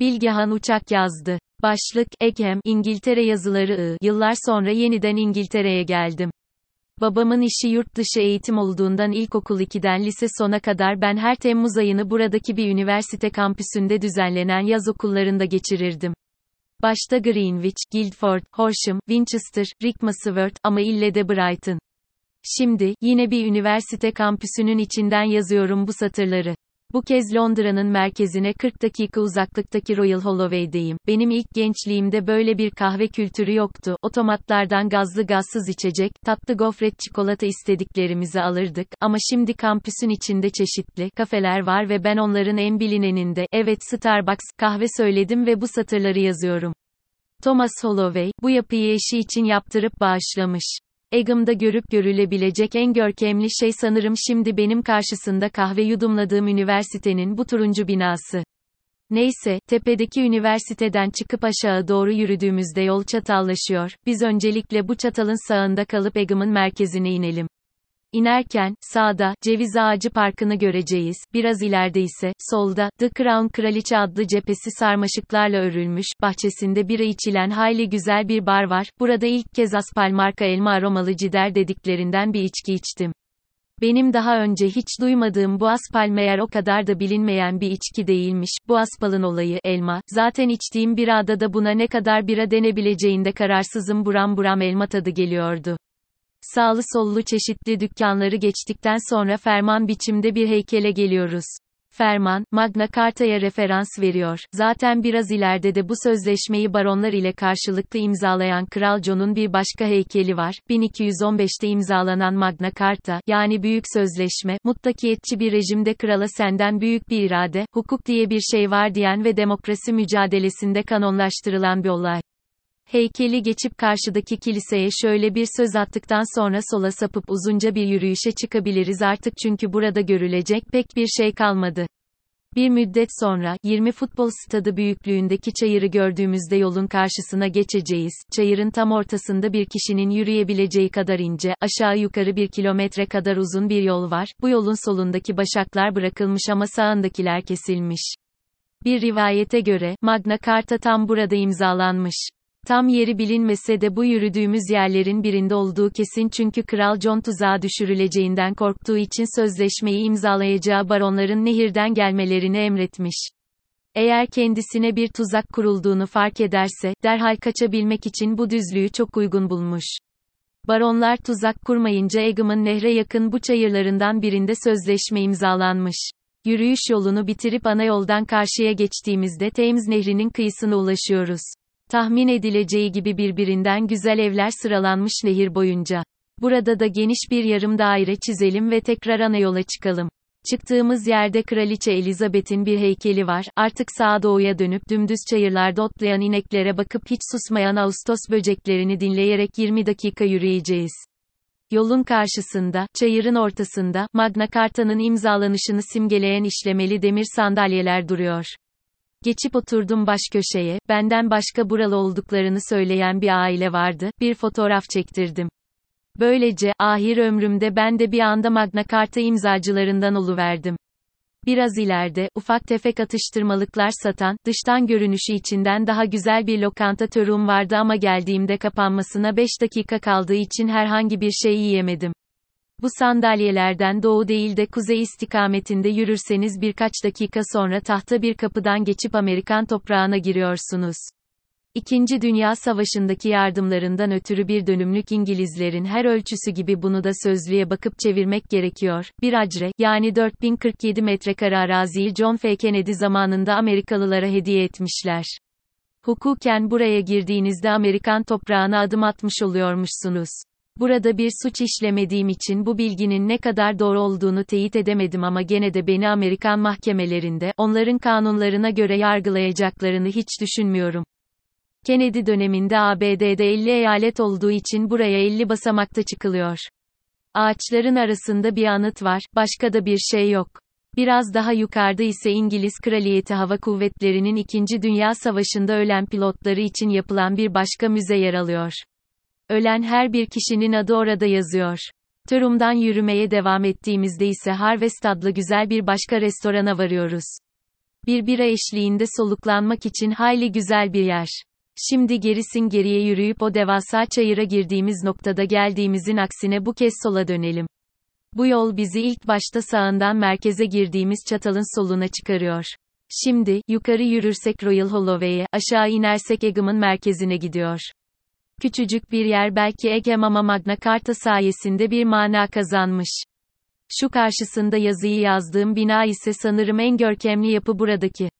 Bilgehan Uçak yazdı. Başlık, Ekem, İngiltere yazıları I. Yıllar sonra yeniden İngiltere'ye geldim. Babamın işi yurt dışı eğitim olduğundan ilkokul 2'den lise sona kadar ben her Temmuz ayını buradaki bir üniversite kampüsünde düzenlenen yaz okullarında geçirirdim. Başta Greenwich, Guildford, Horsham, Winchester, Rickmansworth ama ille de Brighton. Şimdi, yine bir üniversite kampüsünün içinden yazıyorum bu satırları. Bu kez Londra'nın merkezine 40 dakika uzaklıktaki Royal Holloway'deyim. Benim ilk gençliğimde böyle bir kahve kültürü yoktu. Otomatlardan gazlı gazsız içecek, tatlı gofret çikolata istediklerimizi alırdık. Ama şimdi kampüsün içinde çeşitli kafeler var ve ben onların en bilineninde, evet Starbucks, kahve söyledim ve bu satırları yazıyorum. Thomas Holloway, bu yapıyı eşi için yaptırıp bağışlamış. Egg'ımda görüp görülebilecek en görkemli şey sanırım şimdi benim karşısında kahve yudumladığım üniversitenin bu turuncu binası. Neyse, tepedeki üniversiteden çıkıp aşağı doğru yürüdüğümüzde yol çatallaşıyor. Biz öncelikle bu çatalın sağında kalıp Egg'ımın merkezine inelim. İnerken, sağda, Ceviz Ağacı Parkı'nı göreceğiz, biraz ileride ise, solda, The Crown Kraliçe adlı cephesi sarmaşıklarla örülmüş, bahçesinde bira içilen hayli güzel bir bar var, burada ilk kez Aspal marka elma aromalı cider dediklerinden bir içki içtim. Benim daha önce hiç duymadığım bu aspal meğer o kadar da bilinmeyen bir içki değilmiş, bu aspalın olayı, elma, zaten içtiğim birada da buna ne kadar bira denebileceğinde kararsızım buram buram elma tadı geliyordu. Sağlı sollu çeşitli dükkanları geçtikten sonra ferman biçimde bir heykele geliyoruz. Ferman, Magna Carta'ya referans veriyor. Zaten biraz ileride de bu sözleşmeyi baronlar ile karşılıklı imzalayan Kral John'un bir başka heykeli var. 1215'te imzalanan Magna Carta, yani büyük sözleşme, mutlakiyetçi bir rejimde krala senden büyük bir irade, hukuk diye bir şey var diyen ve demokrasi mücadelesinde kanonlaştırılan bir olay. Heykeli geçip karşıdaki kiliseye şöyle bir söz attıktan sonra sola sapıp uzunca bir yürüyüşe çıkabiliriz artık çünkü burada görülecek pek bir şey kalmadı. Bir müddet sonra, 20 futbol stadı büyüklüğündeki çayırı gördüğümüzde yolun karşısına geçeceğiz. Çayırın tam ortasında bir kişinin yürüyebileceği kadar ince, aşağı yukarı bir kilometre kadar uzun bir yol var. Bu yolun solundaki başaklar bırakılmış ama sağındakiler kesilmiş. Bir rivayete göre, Magna Carta tam burada imzalanmış. Tam yeri bilinmese de bu yürüdüğümüz yerlerin birinde olduğu kesin çünkü Kral John tuzağa düşürüleceğinden korktuğu için sözleşmeyi imzalayacağı baronların nehirden gelmelerini emretmiş. Eğer kendisine bir tuzak kurulduğunu fark ederse, derhal kaçabilmek için bu düzlüğü çok uygun bulmuş. Baronlar tuzak kurmayınca Eggham'ın nehre yakın bu çayırlarından birinde sözleşme imzalanmış. Yürüyüş yolunu bitirip ana yoldan karşıya geçtiğimizde Thames Nehri'nin kıyısına ulaşıyoruz. Tahmin edileceği gibi birbirinden güzel evler sıralanmış nehir boyunca. Burada da geniş bir yarım daire çizelim ve tekrar ana yola çıkalım. Çıktığımız yerde Kraliçe Elizabeth'in bir heykeli var. Artık sağa doğuya dönüp dümdüz çayırlarda otlayan ineklere bakıp hiç susmayan Ağustos böceklerini dinleyerek 20 dakika yürüyeceğiz. Yolun karşısında, çayırın ortasında, Magna Carta'nın imzalanışını simgeleyen işlemeli demir sandalyeler duruyor. Geçip oturdum baş köşeye, benden başka buralı olduklarını söyleyen bir aile vardı, bir fotoğraf çektirdim. Böylece, ahir ömrümde ben de bir anda Magna Carta imzacılarından oluverdim. Biraz ileride, ufak tefek atıştırmalıklar satan, dıştan görünüşü içinden daha güzel bir lokanta törüm vardı ama geldiğimde kapanmasına 5 dakika kaldığı için herhangi bir şey yiyemedim. Bu sandalyelerden doğu değil de kuzey istikametinde yürürseniz birkaç dakika sonra tahta bir kapıdan geçip Amerikan toprağına giriyorsunuz. İkinci Dünya Savaşı'ndaki yardımlarından ötürü bir dönümlük İngilizlerin her ölçüsü gibi bunu da sözlüğe bakıp çevirmek gerekiyor. Bir acre, yani 4047 metrekare araziyi John F. Kennedy zamanında Amerikalılara hediye etmişler. Hukuken buraya girdiğinizde Amerikan toprağına adım atmış oluyormuşsunuz. Burada bir suç işlemediğim için bu bilginin ne kadar doğru olduğunu teyit edemedim ama gene de beni Amerikan mahkemelerinde, onların kanunlarına göre yargılayacaklarını hiç düşünmüyorum. Kennedy döneminde ABD'de 50 eyalet olduğu için buraya 50 basamakta çıkılıyor. Ağaçların arasında bir anıt var, başka da bir şey yok. Biraz daha yukarıda ise İngiliz Kraliyeti Hava Kuvvetleri'nin 2. Dünya Savaşı'nda ölen pilotları için yapılan bir başka müze yer alıyor. Ölen her bir kişinin adı orada yazıyor. Törum'dan yürümeye devam ettiğimizde ise Harvest adlı güzel bir başka restorana varıyoruz. Bir bira eşliğinde soluklanmak için hayli güzel bir yer. Şimdi gerisin geriye yürüyüp o devasa çayıra girdiğimiz noktada geldiğimizin aksine bu kez sola dönelim. Bu yol bizi ilk başta sağından merkeze girdiğimiz çatalın soluna çıkarıyor. Şimdi, yukarı yürürsek Royal Holloway'e, aşağı inersek Egam'ın merkezine gidiyor. Küçücük bir yer belki Egam ama Magna Carta sayesinde bir mana kazanmış. Şu karşısında yazıyı yazdığım bina ise sanırım en görkemli yapı buradaki.